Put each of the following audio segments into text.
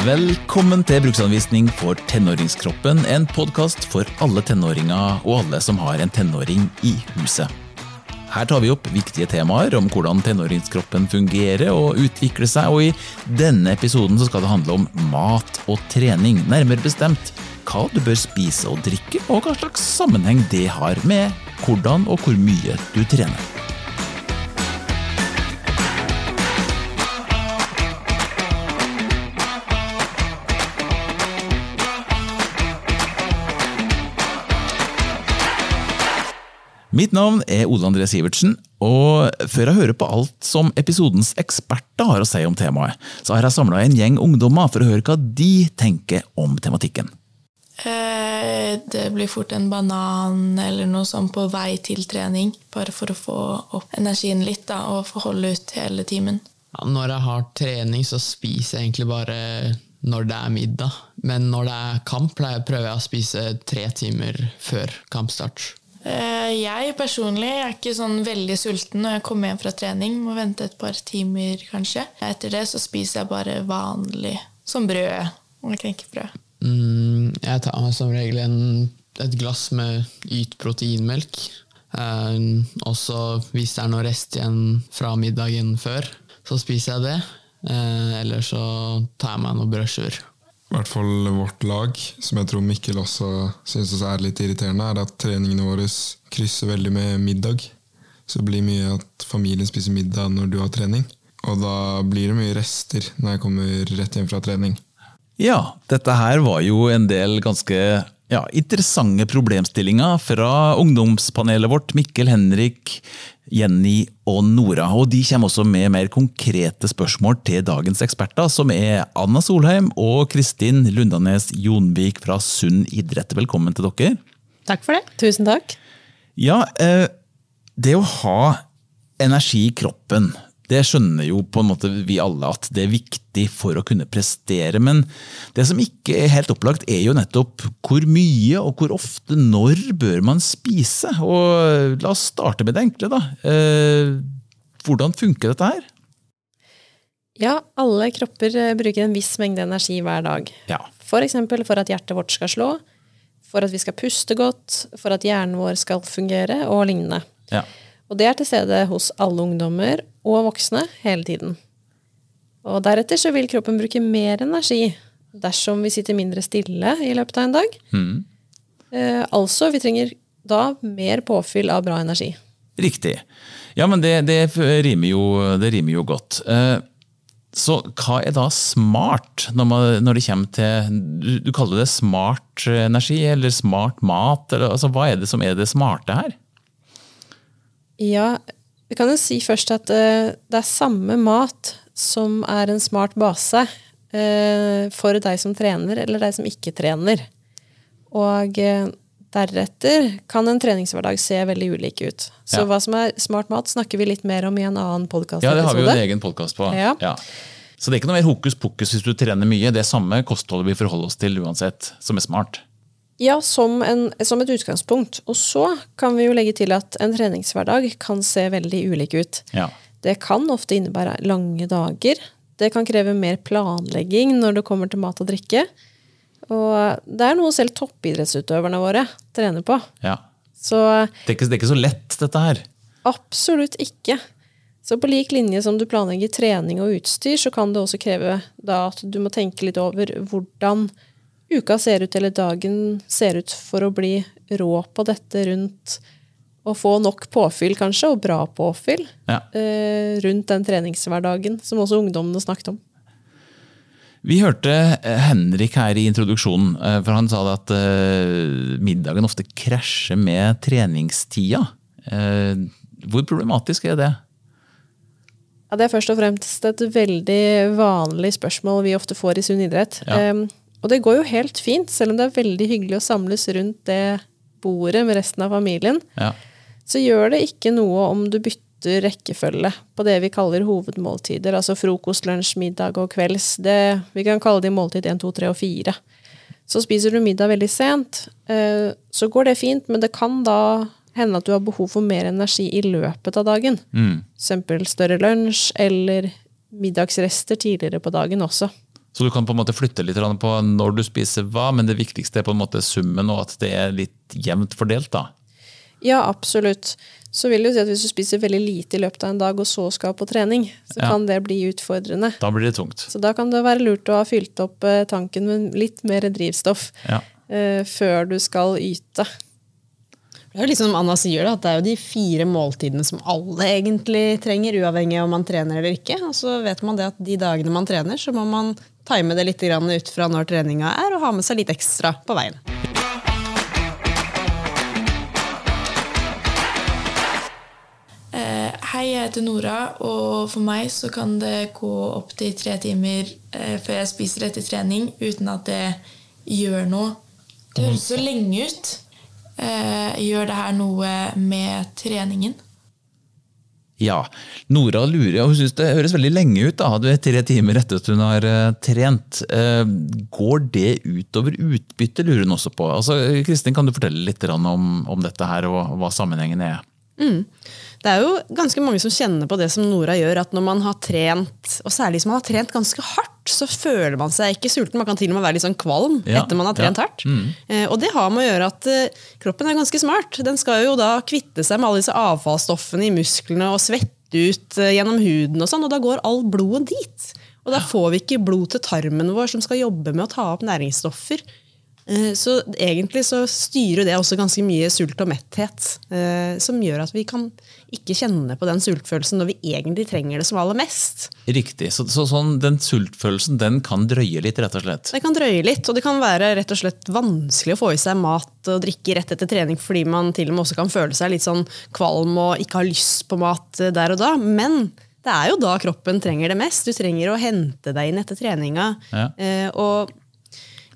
Velkommen til bruksanvisning for tenåringskroppen, en podkast for alle tenåringer og alle som har en tenåring i huset. Her tar vi opp viktige temaer om hvordan tenåringskroppen fungerer og utvikler seg, og i denne episoden skal det handle om mat og trening, nærmere bestemt hva du bør spise og drikke, og hva slags sammenheng det har med hvordan og hvor mye du trener. Mitt navn er Ole André Sivertsen, og før jeg hører på alt som episodens eksperter har å si om temaet, så har jeg samla en gjeng ungdommer for å høre hva de tenker om tematikken. Eh, det blir fort en banan eller noe sånt på vei til trening, bare for å få opp energien litt da, og få holde ut hele timen. Ja, når jeg har trening, så spiser jeg egentlig bare når det er middag. Men når det er kamp, prøver jeg å spise tre timer før kampstart. Eh, jeg personlig er ikke sånn veldig sulten når jeg kommer hjem fra trening. Må vente et par timer, kanskje. Etter det så spiser jeg bare vanlig, som brød og knekkebrød. Mm, jeg tar meg som regel en, et glass med yt proteinmelk. Eh, også hvis det er noe rest igjen fra middagen før, så spiser jeg det. Eh, eller så tar jeg meg noen brødskiver i hvert fall vårt lag, som jeg tror Mikkel også syns er litt irriterende, er at treningene våre krysser veldig med middag. Så det blir mye at familien spiser middag når du har trening. Og da blir det mye rester når jeg kommer rett hjem fra trening. Ja, dette her var jo en del ganske ja, interessante problemstillinger fra ungdomspanelet vårt. Mikkel Henrik, Jenny og Nora. Og de kommer også med mer konkrete spørsmål til dagens eksperter, som er Anna Solheim og Kristin Lundanes Jonvik fra Sunn idrett. Velkommen til dere. Takk for det. Tusen takk. Ja, eh, det å ha energi i kroppen, det skjønner jo på en måte vi alle at det er viktig for å kunne prestere. Men det som ikke er helt opplagt, er jo nettopp hvor mye og hvor ofte, når bør man spise? Og la oss starte med det enkle, da. Eh, hvordan funker dette her? Ja, alle kropper eh, bruker en viss mengde energi hver dag. Ja. For eksempel for at hjertet vårt skal slå, for at vi skal puste godt, for at hjernen vår skal fungere, og lignende. Ja. Og det er til stede hos alle ungdommer og voksne hele tiden. Og deretter så vil kroppen bruke mer energi dersom vi sitter mindre stille i løpet av en dag. Mm. Eh, altså, vi trenger da mer påfyll av bra energi. Riktig. Ja, men det, det, rimer, jo, det rimer, jo, godt. Eh, så hva er da smart, når, man, når det kommer til du, du, kaller det smart energi, eller smart mat? Eller, altså, hva er det som er det smarte her? Ja, vi kan jo si først at uh, det er samme mat som er en smart base uh, for deg som trener, eller deg som ikke trener. Og uh, deretter kan en treningshverdag se veldig ulik ut. Så ja. hva som er smart mat, snakker vi litt mer om i en annen podkast. Ja, det har vi jo en egen podkast på. Ja. ja. Så det er ikke noe mer hokus pokus hvis du trener mye. Det er samme kostholdet vi forholder oss til uansett, som er smart. Ja, som, en, som, et utgangspunkt. Og så kan vi jo legge til at en treningshverdag kan se veldig ulik ut. Ja. Det kan ofte innebære lange dager. Det kan kreve mer planlegging når det kommer til mat og drikke. Og det er noe selv toppidrettsutøverne våre trener på. Ja. Så, det, er ikke, det er ikke så lett, dette her? Absolutt ikke. Så på lik linje som du planlegger trening og utstyr, så kan det også kreve at du må tenke litt over hvordan uka ser ut, eller dagen ser ut for å bli rå på dette rundt å få nok påfyll, kanskje, og bra påfyll ja. eh, rundt den treningshverdagen som også ungdommene snakket om. Vi hørte eh, Henrik her i introduksjonen, eh, for han sa at eh, middagen ofte krasjer med treningstida. Eh, hvor problematisk er det? Ja, det er først og fremst et veldig vanlig spørsmål vi ofte får i Sunn idrett. Ja. Og det går jo helt fint, selv om det er veldig hyggelig å samles rundt det bordet med resten av familien. Ja. Så gjør det ikke noe om du bytter rekkefølge på det vi kaller hovedmåltider. Altså frokost, lunsj, middag og kvelds. Det, vi kan kalle det måltid 1, 2, 3 og 4. Så spiser du middag veldig sent, eh, så går det fint, men det kan da hende at du har behov for mer energi i løpet av dagen. Mm. Eksempel større lunsj eller middagsrester tidligere på dagen også. Så du kan på en måte flytte litt på når du spiser hva, men det viktigste er på en måte summen og at det er litt jevnt fordelt. da. Ja, absolutt. Så vil det jo si at hvis du spiser veldig lite i løpet av en dag, og så skal på trening, så Ja. kan det bli utfordrende. Da blir det tungt. Så da kan det være lurt å ha fylt opp eh, tanken med litt mer drivstoff Ja. uh, før du skal yte. Det er jo liksom Anna sier det, at det er jo de fire måltidene som alle egentlig trenger, uavhengig av om man trener eller ikke. Og så vet man det at de dagene man trener, så må man time det litt ut fra når treninga er, og ha med seg litt ekstra på veien. Eh, Hei, jeg heter Nora, og for meg så kan det gå opptil tre timer eh, før jeg spiser etter trening uten at det gjør noe. Det høres så lenge ut. Eh, gjør det her noe med treningen? Ja. Nora lurer, og hun syns det høres veldig lenge ut. da, Du er tre timer etter at hun har eh, trent. Eh, går det utover utbyttet, lurer hun også på. Altså, Kristin, kan du fortelle litt om, om dette her, og hva sammenhengen er? Det er jo ganske mange som kjenner på det som Nora gjør, at når man har trent, og særlig hvis man har trent ganske hardt, så føler man seg ikke sulten. Man kan til og med være litt sånn kvalm Ja, etter man har trent ja. hardt. Mm. og det har med å gjøre at eh, kroppen er ganske smart. Den skal jo da kvitte seg med alle disse avfallsstoffene i musklene og svette ut eh, gjennom huden, og sånn, og da går all blodet dit. Og da får vi ikke blod til tarmen vår som skal jobbe med å ta opp næringsstoffer. Eh, Så egentlig så styrer det også ganske mye sult og metthet, eh, som gjør at vi kan ikke kjenne på den sultfølelsen når vi egentlig trenger det som aller mest. Riktig. Så, så sånn, Den sultfølelsen den kan drøye litt, rett og slett. Det kan drøye litt, og det kan være rett og slett vanskelig å få i seg mat og drikke rett etter trening, fordi man til og med også kan føle seg litt sånn kvalm og ikke har lyst på mat eh, der og da. Men det er jo da kroppen trenger det mest. Du trenger å hente deg inn etter treninga. Ja. og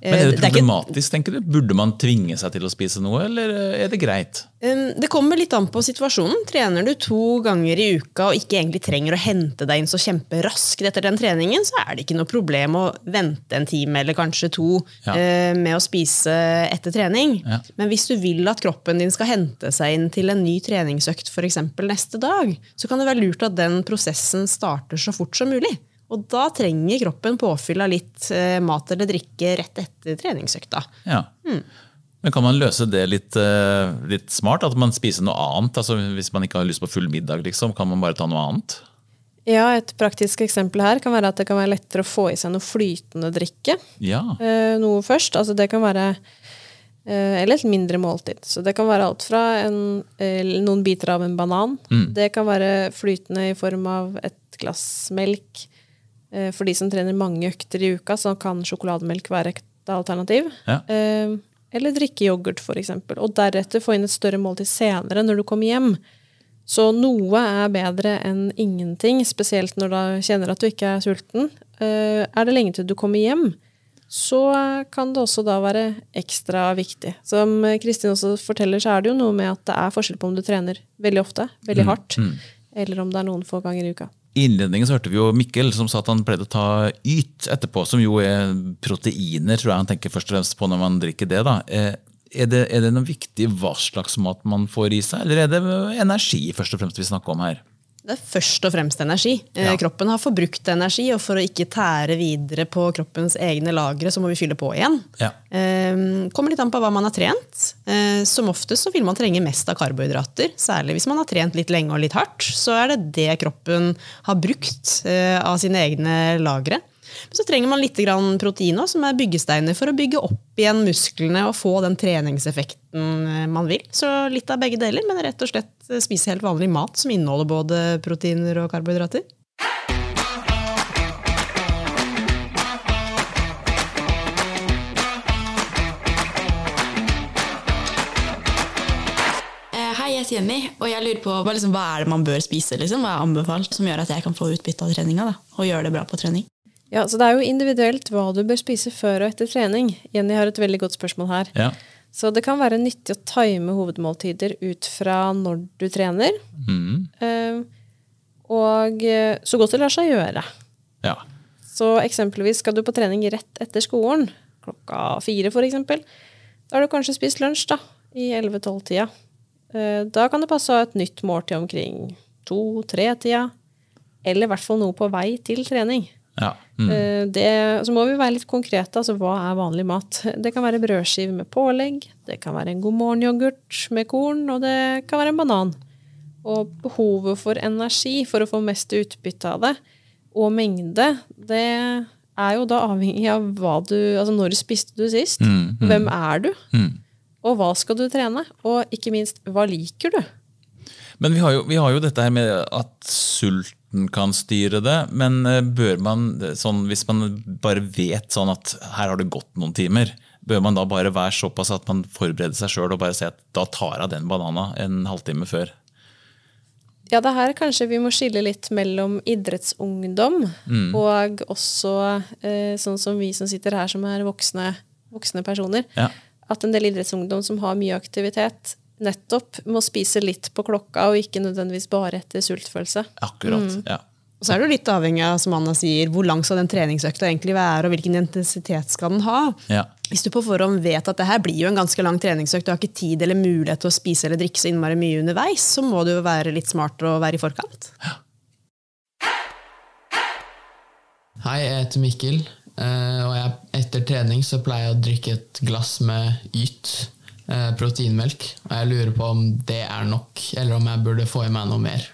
Men er det det er ikke- problematisk, tenker du? Burde man tvinge seg til å spise noe, eller er det greit? Um, Det kommer litt an på situasjonen. Trener du to ganger i uka og ikke egentlig trenger å hente deg inn så kjemperaskt etter den treningen, så er det ikke noe problem å vente en time eller kanskje to Ja. eh, med å spise etter trening. Ja. Men hvis du vil at kroppen din skal hente seg inn til en ny treningsøkt eksempel neste dag, så kan det være lurt at den prosessen starter så fort som mulig. Og da trenger kroppen påfyll av litt eh, mat eller drikke rett etter treningsøkta. Ja. Men kan man løse det litt, eh, litt smart? At man spiser noe annet? Altså, hvis man ikke har lyst på full middag, liksom, kan man bare ta noe annet? Ja, Et praktisk eksempel her kan være at det kan være lettere å få i seg noe flytende drikke. Ja. eh, noe først. Altså det kan være eh, Eller et mindre måltid. Så det kan være alt fra en, noen biter av en banan. Det kan være flytende i form av et glass melk. Eh, For de som trener mange økter i uka, så kan sjokolademelk være et alternativ. Ja. Eh, Eller drikke yoghurt, f.eks. Og deretter få inn et større måltid senere, når du kommer hjem. Så noe er bedre enn ingenting, spesielt når du kjenner at du ikke er sulten. Eh, Er det lenge til du kommer hjem, så kan det også da være ekstra viktig. Som Kristin også forteller, så er det jo noe med at det er forskjell på om du trener veldig ofte, veldig hardt, eller om det er noen få ganger i uka. I innledningen så hørte vi jo Mikkel som sa at han pleide å ta Yt etterpå, som jo er proteiner, tror jeg han tenker først og fremst på når man drikker det. da. Eh, Er det, er det noe viktig hva slags mat man får i seg, eller er det energi først og fremst vi snakker om her? Det er først og fremst energi. Eh, Ja. Kroppen har forbrukt energi, og for å ikke tære videre på kroppens egne lagre, så må vi fylle på igjen. Ja. Eh, kommer litt an på hva man har trent. Eh, som oftest så vil man trenge mest av karbohydrater. Særlig hvis man har trent litt lenge og litt hardt. Så er det det kroppen har brukt av sine egne lagre. Men så trenger man litt protein også, som er byggesteiner for å bygge opp igjen musklene og få den treningseffekten eh, man vil. Så litt av begge deler, men rett og slett eh, spise helt vanlig mat som inneholder både proteiner og karbohydrater. Eh, jeg Jenny, og jeg lurer på hva, liksom, hva er det man bør spise? Liksom? Hva er anbefalt som gjør at jeg kan få utbytte av treninga og gjøre det bra på trening? Ja, så Det er jo individuelt hva du bør spise før og etter trening. Jenny har et veldig godt spørsmål her. Ja. Så det kan være nyttig å time hovedmåltider ut fra når du trener. Mm. Eh, og eh, så godt det lar seg gjøre. ja. Så eksempelvis skal du på trening rett etter skolen, klokka fire eksempel. Da har du kanskje spist lunsj da, i 11-12-tida. Eh, Da kan det passe å ha et nytt måltid omkring to-tre-tida. Eller i hvert fall noe på vei til trening. Ja. Mm. Eh, Det, så må vi være litt konkrete. altså Hva er vanlig mat? Det kan være brødskive med pålegg, det kan være en god morgen-yoghurt med korn, og det kan være en banan. Og behovet for energi for å få mest utbytte av det, og mengde, det er jo da avhengig av hva du Altså når spiste du sist? Mm, mm. Hvem er du? Mm. Og hva skal du trene? Og ikke minst, hva liker du? Men vi har, jo, vi har jo dette her med at sulten kan styre det. Men eh, bør man, sånn, hvis man bare vet sånn at her har det gått noen timer, bør man da bare være såpass at man forbereder seg sjøl og bare si at da tar jeg den banana en halvtime før? Ja, det er her kanskje vi må skille litt mellom idrettsungdom og også eh, sånn som vi som sitter her, som er voksne, voksne personer. Ja. At en del idrettsungdom som har mye aktivitet, nettopp må spise litt på klokka, og ikke nødvendigvis bare etter sultfølelse. Akkurat. ja. Og så er det litt avhengig av som Anna sier, hvor lang skal den treningsøkta egentlig være, og hvilken intensitet skal den ha. Ja. Hvis du på forhånd vet at det her blir jo en ganske lang treningsøkt, du har ikke tid eller mulighet til å spise eller drikke så innmari mye underveis, så må du jo være litt smart og være i forkant. Hei, jeg heter Mikkel, eh, og jeg, etter trening så pleier jeg å drikke et glass med Yt proteinmelk. Og jeg lurer på om det er nok, eller om jeg burde få i meg noe mer.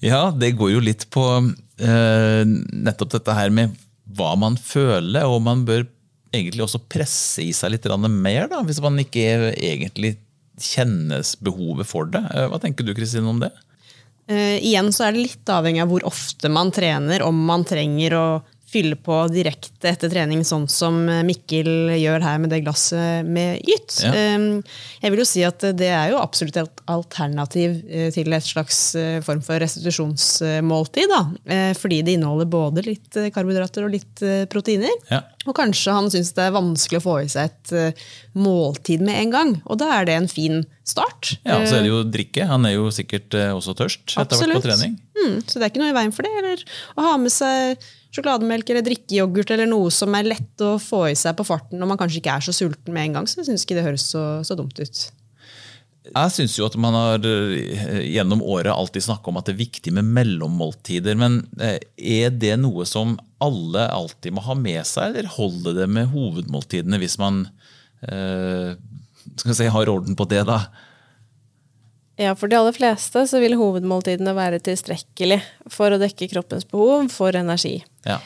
Ja, det går jo litt på eh, nettopp dette her med hva man føler, og man bør egentlig også presse i seg litt mer, da, hvis man ikke egentlig kjennes behovet for det. Eh, Hva tenker du Kristine om det? Eh, igjen så er det litt avhengig av hvor ofte man trener, om man trenger å fylle på direkte etter trening, sånn som eh, Mikkel gjør her med det glasset med Yt. Ja. Eh, jeg vil jo si at det er jo absolutt et alternativ eh, til et slags eh, form for restitusjonsmåltid. Da. Fordi det inneholder både litt karbohydrater og litt proteiner. Ja. Og kanskje han syns det er vanskelig å få i seg et måltid med en gang. Og da er det en fin start. Ja, Så er det jo drikke. Han er jo sikkert også tørst etter hvert på trening. Mm, så det er ikke noe i veien for det. Eller å ha med seg sjokolademelk eller drikkeyoghurt eller noe som er lett å få i seg på farten når man kanskje ikke er så sulten med en gang. Så jeg syns ikke det høres så, så dumt ut. Jeg syns jo at man har eh, gjennom året alltid snakka om at det er viktig med mellommåltider. Men eh, er det noe som alle alltid må ha med seg, eller holder det med hovedmåltidene hvis man skal si, har orden på det, da? Ja, for de aller fleste så vil hovedmåltidene være tilstrekkelig for å dekke kroppens behov for energi. Ja.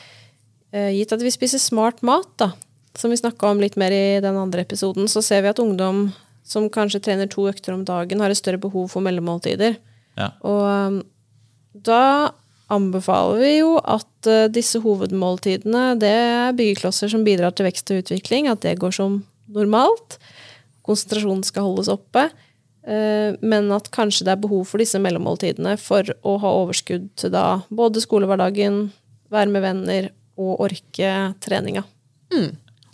Eh, Gitt at vi spiser smart mat, da, som vi snakka om litt mer i den andre episoden, så ser vi at ungdom som kanskje trener to økter om dagen, har et større behov for mellommåltider. Ja. Og um, da anbefaler vi jo at eh, disse hovedmåltidene det er byggeklosser som bidrar til vekst og utvikling, at det går som normalt. Konsentrasjonen skal holdes oppe. Eh, Men at kanskje det er behov for disse mellommåltidene for å ha overskudd til da både skolehverdagen, være med venner og orke treninga.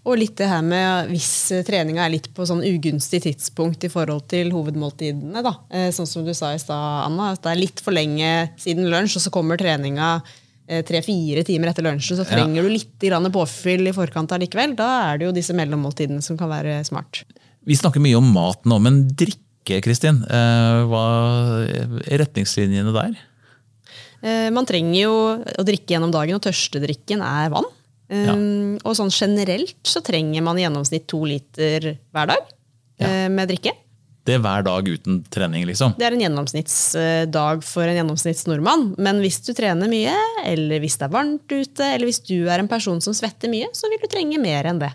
Og litt det her med hvis treninga er litt på sånn ugunstig tidspunkt i forhold til hovedmåltidene. da. Eh, Sånn som du sa i stad, Anna. At det er litt for lenge siden lunsj, og så kommer treninga eh, tre-fire timer etter lunsjen. Så trenger du litt grann påfyll i forkant allikevel. Da er det jo disse mellommåltidene som kan være smart. Vi snakker mye om mat nå, men drikke, Kristin. eh, Hva er retningslinjene der? Eh, Man trenger jo å drikke gjennom dagen, og tørstedrikken er vann. Ja. Um, Og sånn generelt så trenger man i gjennomsnitt to liter hver dag ja. med drikke. Det er hver dag uten trening, liksom? Det er en gjennomsnittsdag for en gjennomsnittsnordmann. Men hvis du trener mye, eller hvis det er varmt ute, eller hvis du er en person som svetter mye, så vil du trenge mer enn det.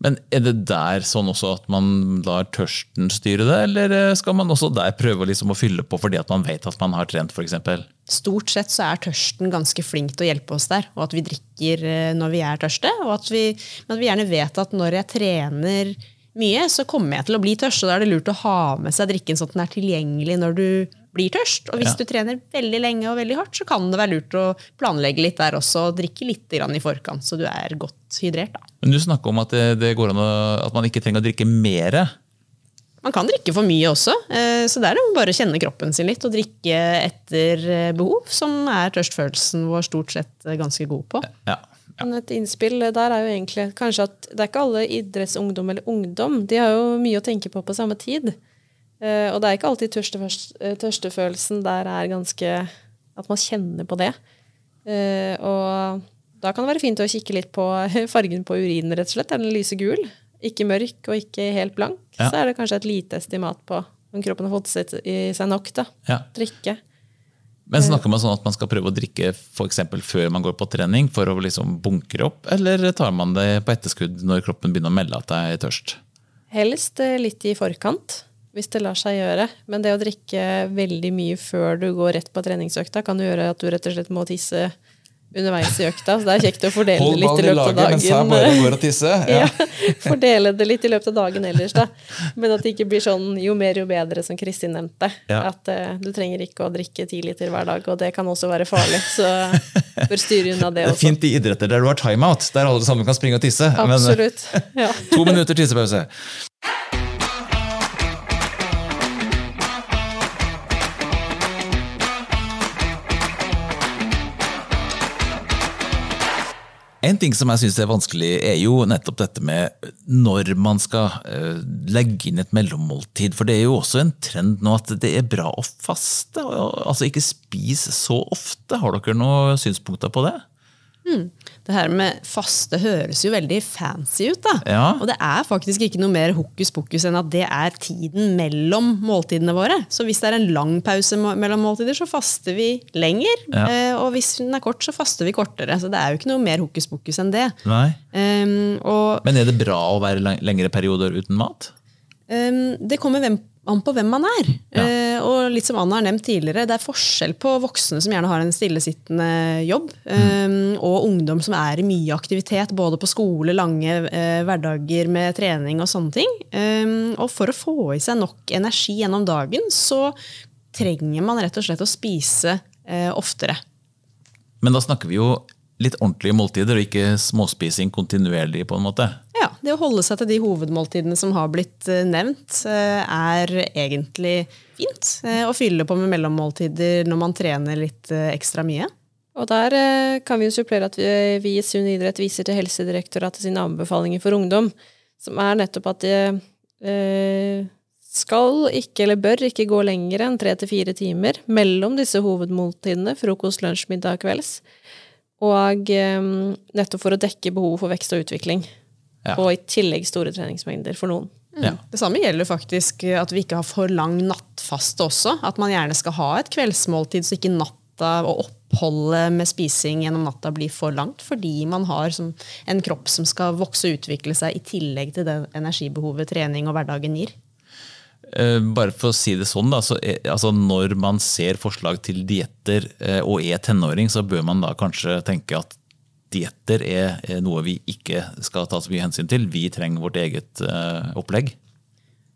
Men er det der sånn også at man lar tørsten styre det, eller eh, skal man også der prøve liksom å fylle på fordi at man vet at man har trent, f.eks.? Stort sett så er tørsten ganske flink til å hjelpe oss der, og at vi drikker eh, når vi er tørste. Og at vi, at vi gjerne vet at når jeg trener mye, så kommer jeg til å bli tørst. Og da er det lurt å ha med seg drikken sånn at den er tilgjengelig når du blir tørst. Og hvis Ja. du trener veldig lenge og veldig hardt, så kan det være lurt å planlegge litt der også, og drikke litt grann i forkant, så du er godt hydrert. da. Men du snakker om at det, det går an å, at man ikke trenger å drikke mer. Man kan drikke for mye også, eh, så det er å bare kjenne kroppen sin litt og drikke etter eh, behov, som er tørstfølelsen vår stort sett eh, ganske god på. Ja. Men et innspill der er jo egentlig kanskje at det er ikke alle idrettsungdom eller ungdom. De har jo mye å tenke på på samme tid. Eh, og det er ikke alltid eh, tørstefølelsen der er ganske At man kjenner på det. Eh, og da kan det være fint å kikke litt på fargen på urinen, rett og slett. Er den lyse gul? Ikke mørk og ikke helt blank. Ja. Så er det kanskje et lite estimat på om kroppen har fått i seg nok. da. Ja. Drikke. Men snakker man sånn at man skal prøve å drikke for før man går på trening for å liksom bunkre opp, eller tar man det på etterskudd når kroppen begynner å melde at det er tørst? Helst litt i forkant, hvis det lar seg gjøre. Men det å drikke veldig mye før du går rett på treningsøkta, kan gjøre at du rett og slett må tisse underveis i økta. Så det er kjekt å fordele det litt i løpet av dagen. går og tisse. Ja, fordele det litt i løpet av dagen ellers, da. Men at det ikke blir sånn jo mer, jo bedre, som Kristin nevnte. Ja. At uh, du trenger ikke å drikke ti liter hver dag, og det kan også være farlig. Så bør styre unna det Det er fint i idretter der du har timeout, der alle sammen kan springe og tisse. Men eh, Ja. to minutter tissepause. En ting som jeg syns er vanskelig, er jo nettopp dette med når man skal eh, legge inn et mellommåltid. For det er jo også en trend nå at det er bra å faste. Altså ikke spise så ofte. Har dere noen synspunkter på det? Det her med faste høres jo veldig fancy ut, da. Ja. Og det er faktisk ikke noe mer hokus pokus enn at det er tiden mellom måltidene våre. Så hvis det er en lang pause mellom måltider, så faster vi lenger. Ja. Eh, og hvis den er kort, så faster vi kortere. Så det er jo ikke noe mer hokus pokus enn det. Um, og Men er det bra å være lengre perioder uten mat? um, det kommer hvem, an på hvem man er. Ja. Eh, og litt som Anna har nevnt tidligere, det er forskjell på voksne som gjerne har en stillesittende jobb, um, og ungdom som er i mye aktivitet, både på skole, lange eh, hverdager med trening og sånne ting. Um, og for å få i seg nok energi gjennom dagen, så trenger man rett og slett å spise eh, oftere. Men da snakker vi jo litt ordentlige måltider, og ikke småspising kontinuerlig, på en måte. Ja, Det å holde seg til de hovedmåltidene som har blitt eh, nevnt, eh, er egentlig fint. Eh, Å fylle på med mellommåltider når man trener litt ekstra mye. Og der kan vi jo supplere at vi, i Sunn idrett viser til Helsedirektoratet sine anbefalinger for ungdom, som er nettopp at eh, skal ikke eller bør ikke gå lenger enn tre til fire timer mellom disse hovedmåltidene, frokost, lunsj, middag, kvelds. Og nettopp for å dekke behov for vekst og utvikling. Ja. Og i tillegg store treningsmengder for noen. Ja. Det samme gjelder faktisk at vi ikke har for lang nattfaste også. At man gjerne skal ha et kveldsmåltid, så ikke natta og oppholdet med spising gjennom natta blir for langt. Fordi man har som en kropp som skal vokse og utvikle seg i tillegg til det energibehovet trening og hverdagen gir. Eh, Bare for å si det sånn, da, så er, altså når man ser forslag til dietter eh, og er tenåring, så bør man da kanskje tenke at dietter er, er noe vi ikke skal ta så mye hensyn til. Vi trenger vårt eget uh, opplegg.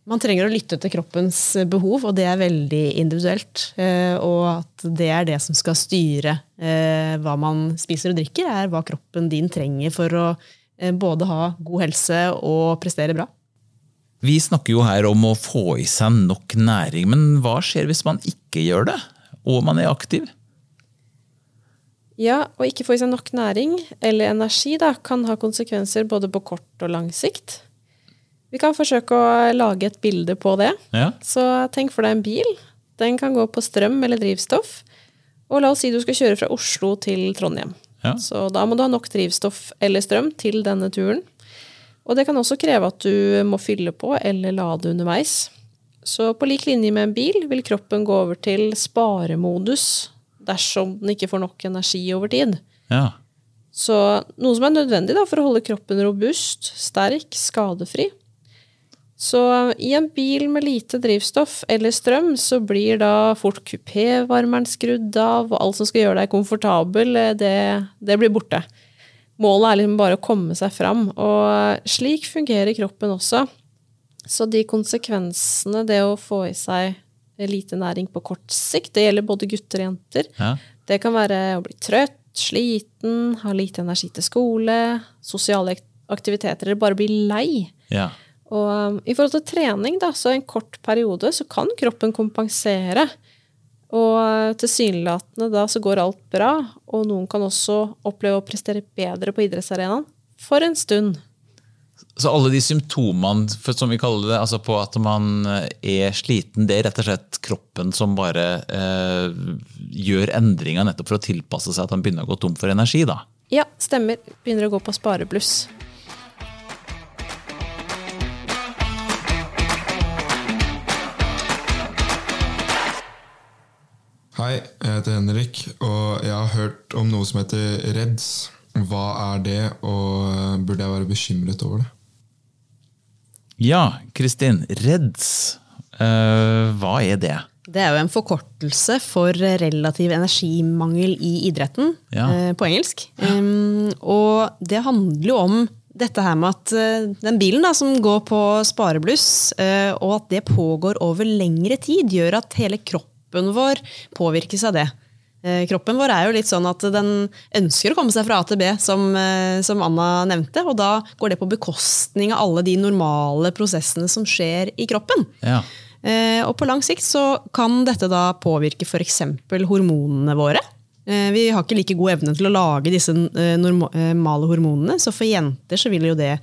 Man trenger å lytte til kroppens behov, og det er veldig individuelt. Uh, Og at det er det som skal styre uh, hva man spiser og drikker, er hva kroppen din trenger for å både ha god helse og prestere bra. Vi snakker jo her om å få i seg nok næring, men hva skjer hvis man ikke gjør det, og man er aktiv? Ja, å ikke få i seg nok næring eller energi da, kan ha konsekvenser både på kort og lang sikt. Vi kan forsøke å lage et bilde på det. Ja. Så tenk for deg en bil. Den kan gå på strøm eller drivstoff. Og la oss si du skal kjøre fra Oslo til Trondheim. Ja. Så da må du ha nok drivstoff eller strøm til denne turen. Og det kan også kreve at du må fylle på eller lade underveis. Så på lik linje med en bil vil kroppen gå over til sparemodus dersom den ikke får nok energi over tid. Ja. Så noe som er nødvendig da, for å holde kroppen robust, sterk, skadefri. Så i en bil med lite drivstoff eller strøm, så blir da fort kupévarmeren skrudd av, og alt som skal gjøre deg komfortabel, det, det blir borte. Målet er liksom bare å komme seg fram, og slik fungerer kroppen også. Så de konsekvensene det å få i seg lite næring på kort sikt, det gjelder både gutter og jenter, Ja. det kan være å bli trøtt, sliten, ha lite energi til skole, sosiale aktiviteter, eller bare bli lei. ja. Og um, i forhold til trening, da, så en kort periode, så kan kroppen kompensere. Og uh, tilsynelatende da så går alt bra, og noen kan også oppleve å prestere bedre på idrettsarenaen for en stund. Så alle de symptomene som vi kaller det, altså på at man eh, er sliten, det er rett og slett kroppen som bare eh, gjør endringer nettopp for å tilpasse seg at han begynner å gå tom for energi? da? Ja, stemmer. Begynner å gå på sparebluss. Hei, jeg heter Henrik, og jeg har hørt om noe som heter REDS. Hva er det, og burde jeg være bekymret over det? Ja, Kristin. REDS. uh, hva er det? Det er jo en forkortelse for relativ energimangel i idretten, Ja. uh, på engelsk. Um, og det handler jo om dette her med at eh, den bilen da, som går på sparebluss, og at det pågår over lengre tid, gjør at hele kroppen vår påvirkes av det. Eh, Kroppen vår er jo litt sånn at den ønsker å komme seg fra A til B, som, eh, som Anna nevnte. Og da går det på bekostning av alle de normale prosessene som skjer i kroppen. Ja. Eh, Og på lang sikt så kan dette da påvirke f.eks. hormonene våre. Vi har ikke like god evne til å lage disse normale hormonene, så for jenter så vil jo det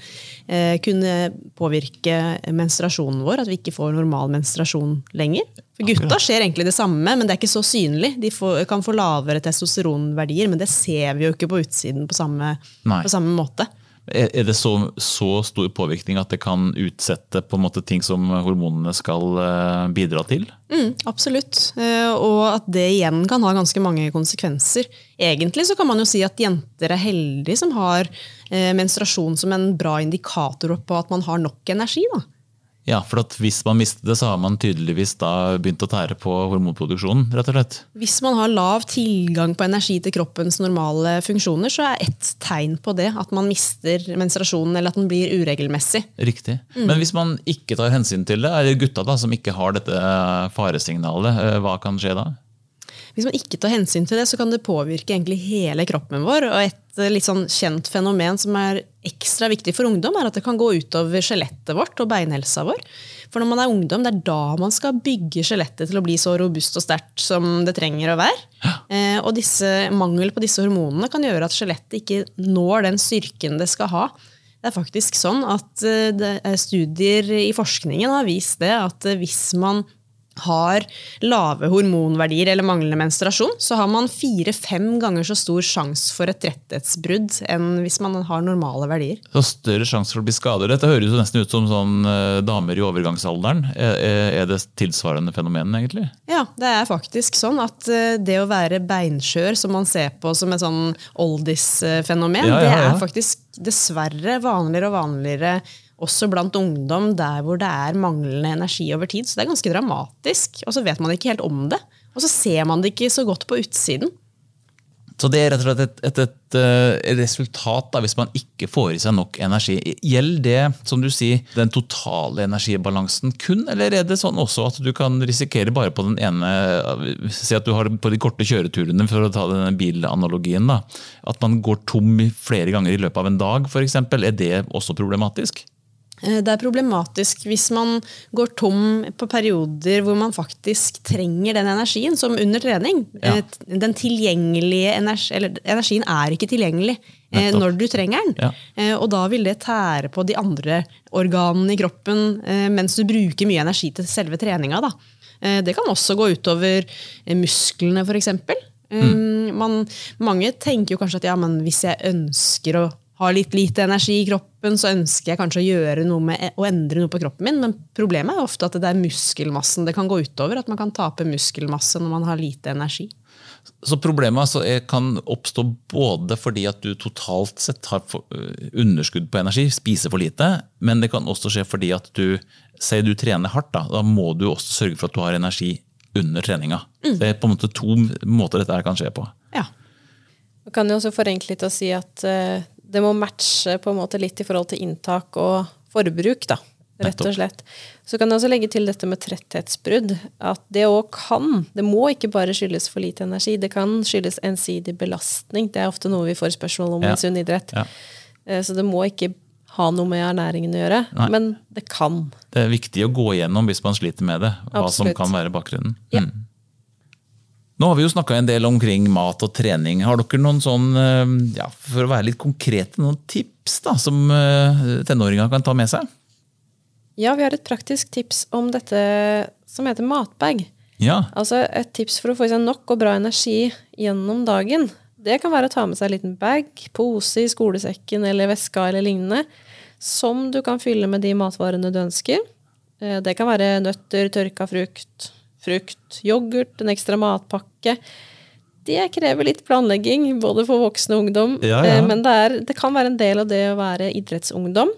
kunne påvirke menstruasjonen vår, at vi ikke får normal menstruasjon lenger. Gutta skjer egentlig det samme, men det er ikke så synlig. De får, kan få lavere testosteronverdier, men det ser vi jo ikke på utsiden på samme, på samme måte. Er er det så, så stor påvirkning at det kan utsette på en måte ting som hormonene skal eh, bidra til? Mm, absolutt. Eh, Og at det igjen kan ha ganske mange konsekvenser. Egentlig så kan man jo si at jenter er heldige som har eh, menstruasjon som en bra indikator på at man har nok energi. Da. Ja, for at Hvis man mister det, så har man tydeligvis da begynt å tære på hormonproduksjonen. rett og slett. Hvis man har lav tilgang på energi til kroppens normale funksjoner, så er ett tegn på det at man mister menstruasjonen eller at den blir uregelmessig. Riktig. Mm. Men hvis man ikke tar hensyn til det, er det gutta da som ikke har dette faresignalet, eh, hva kan skje da? Hvis man ikke tar hensyn til det, så kan det påvirke hele kroppen vår. Og et eh, litt sånn kjent fenomen som er ekstra viktig for ungdom, er at det kan gå utover skjelettet vårt og beinhelsa vår. For når man er ungdom, det er da man skal bygge skjelettet til å bli så robust og sterkt som det trenger å være. Eh, og disse, mangel på disse hormonene kan gjøre at skjelettet ikke når den styrken det skal ha. Det er faktisk sånn at eh, det er studier i forskningen har vist det, at hvis man har lave hormonverdier eller manglende menstruasjon, så har man fire-fem ganger så stor sjanse for et rettighetsbrudd enn hvis man har normale verdier. Så større sjanse for å bli skadet. Dette høres nesten ut som sånn eh, damer i overgangsalderen. Er, det tilsvarende fenomen, egentlig? Ja, det er faktisk sånn at eh, det å være beinskjør, som man ser på som et sånn oldis-fenomen, Ja, ja, det er faktisk dessverre vanligere og vanligere også blant ungdom der hvor det er manglende energi over tid. Så det er ganske dramatisk. Og så vet man ikke helt om det. Og så ser man det ikke så godt på utsiden. Så det er rett og slett et, et, et, eh, resultat da, hvis man ikke får i seg nok energi. Gjelder det, som du sier, den totale energibalansen kun, eller er det sånn også at du kan risikere bare på den ene Si at du har på de korte kjøreturene, for å ta denne bilanalogien, da, at man går tom flere ganger i løpet av en dag, f.eks. Er det også problematisk? Eh, Det er problematisk hvis man går tom på perioder hvor man faktisk trenger den energien, som under trening. Ja. Eh, Den tilgjengelige energi, eller energien er ikke tilgjengelig eh, Nettopp. når du trenger den. Ja. Og da vil det tære på de andre organene i kroppen mens du bruker mye energi til selve treninga. Da. Det kan også gå utover musklene, f.eks. Mm. Man, mange tenker jo kanskje at ja, men hvis jeg ønsker å ha litt lite energi i kroppen, så ønsker jeg kanskje å gjøre noe med å endre noe på kroppen min. Men problemet er ofte at det er muskelmassen det kan gå utover. At man kan tape muskelmasse når man har lite energi. Så problemet altså kan oppstå både fordi at du totalt sett har øh, underskudd på energi, spiser for lite, men det kan også skje fordi at du sier du trener hardt. Da, da må du også sørge for at du har energi under treninga. Det er på en måte to måter dette kan skje på. Ja. Man kan jo også forenkle litt og si at eh, det må matche på en måte litt i forhold til inntak og forbruk, da. Rett og slett. Så kan jeg også legge til dette med tretthetsbrudd. At det òg kan. Det må ikke bare skyldes for lite energi. Det kan skyldes ensidig belastning. Det er ofte noe vi får spørsmål om Ja. i sunn idrett. Ja. Eh, Så det må ikke ha noe med ernæringen å gjøre. Nei. Men det kan. Det er viktig å gå igjennom hvis man sliter med det, hva som kan være bakgrunnen. Ja. Mm. Nå har vi jo snakka en del omkring mat og trening. Har dere noen sånn, eh, ja, for å være litt konkrete, noen tips da, som eh, tenåringer kan ta med seg? Ja, vi har et praktisk tips om dette som heter matbag. Ja, Altså Et tips for å få i seg nok og bra energi gjennom dagen. Det kan være å ta med seg en liten bag, pose i skolesekken eller veska eller lignende, som du kan fylle med de matvarene du ønsker. Eh, Det kan være nøtter, tørka frukt, frukt, yoghurt, en ekstra matpakke. Det krever litt planlegging, både for voksne og ungdom. Ja, ja. Eh, Men det, er, det kan være en del av det å være idrettsungdom.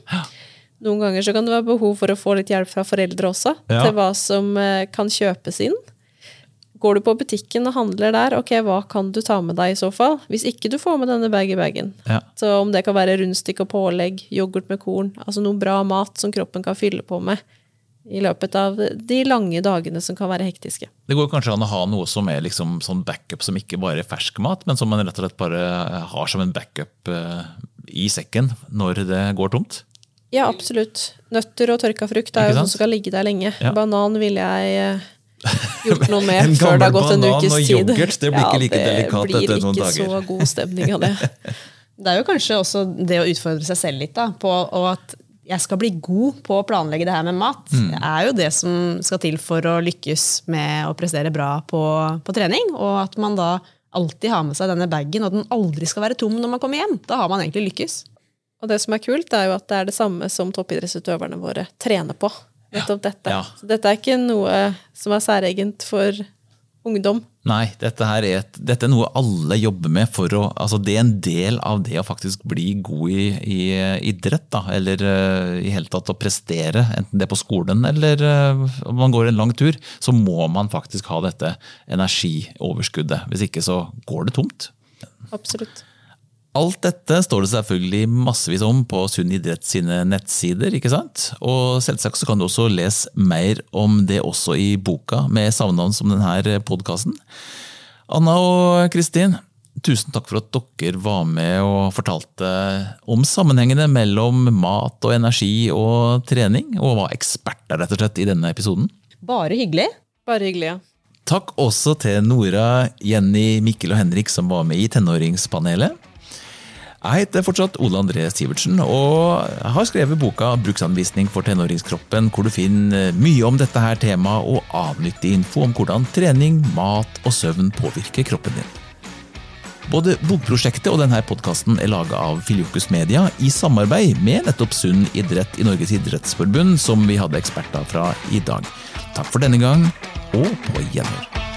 Noen ganger så kan det være behov for å få litt hjelp fra foreldre også, Ja. til hva som eh, kan kjøpes inn. Går du på butikken og handler der, ok, hva kan du ta med deg i så fall? Hvis ikke du får med denne bag-i-bagen. Ja. Så om det kan være rundstykke og pålegg, yoghurt med korn, altså noe bra mat som kroppen kan fylle på med i løpet av de lange dagene som kan være hektiske. Det går kanskje an å ha noe som er liksom sånn backup som ikke bare er fersk mat, men som man rett og slett bare har som en backup eh, i sekken når det går tomt? Ja, absolutt. Nøtter og tørka frukt er jo noe som skal ligge der lenge. Ja. Banan ville jeg eh, gjort noe med før det har gått en ukes tid. En banan og yoghurt, det blir ikke like delikat etter noen dager. Det blir ikke så god stemning av det. Det er jo kanskje også det å utfordre seg selv litt, da, på og at jeg skal bli god på å planlegge det her med mat. Det er jo det som skal til for å lykkes med å prestere bra på, på trening. Og at man da alltid har med seg denne bagen, og den aldri skal være tom når man kommer hjem. Da har man egentlig lykkes. Og det som er kult, er jo at det er det samme som toppidrettsutøverne våre trener på. Nettopp dette. Ja. Så dette er ikke noe som er særegent for ungdom. Nei, dette, er, et, dette er noe alle jobber med for å altså Det er en del av det å faktisk bli god i, i idrett, da, eller uh, i hele tatt å prestere, enten det er på skolen eller uh, om man går en lang tur, så må man faktisk ha dette energioverskuddet. Hvis ikke så går det tomt. Absolutt. Alt dette står det selvfølgelig massevis om på Sunn idrett sine nettsider. ikke sant? Og selvsagt så kan du også lese mer om det også i boka med samme navn som denne podkasten. Anna og Kristin, tusen takk for at dere var med og fortalte om sammenhengene mellom mat og energi og trening, og var eksperter rett og slett i denne episoden. Bare hyggelig. Bare hyggelig, ja. Takk også til Nora, Jenny, Mikkel og Henrik som var med i Tenåringspanelet. Jeg heter fortsatt Ole André Sivertsen og har skrevet boka 'Bruksanvisning for tenåringskroppen', hvor du finner mye om dette her temaet og avnyttig info om hvordan trening, mat og søvn påvirker kroppen din. Både bokprosjektet og denne podkasten er laga av Filjokus Media i samarbeid med nettopp Sunn idrett i Norges idrettsforbund, som vi hadde eksperter fra i dag. Takk for denne gang, og på gjenhør.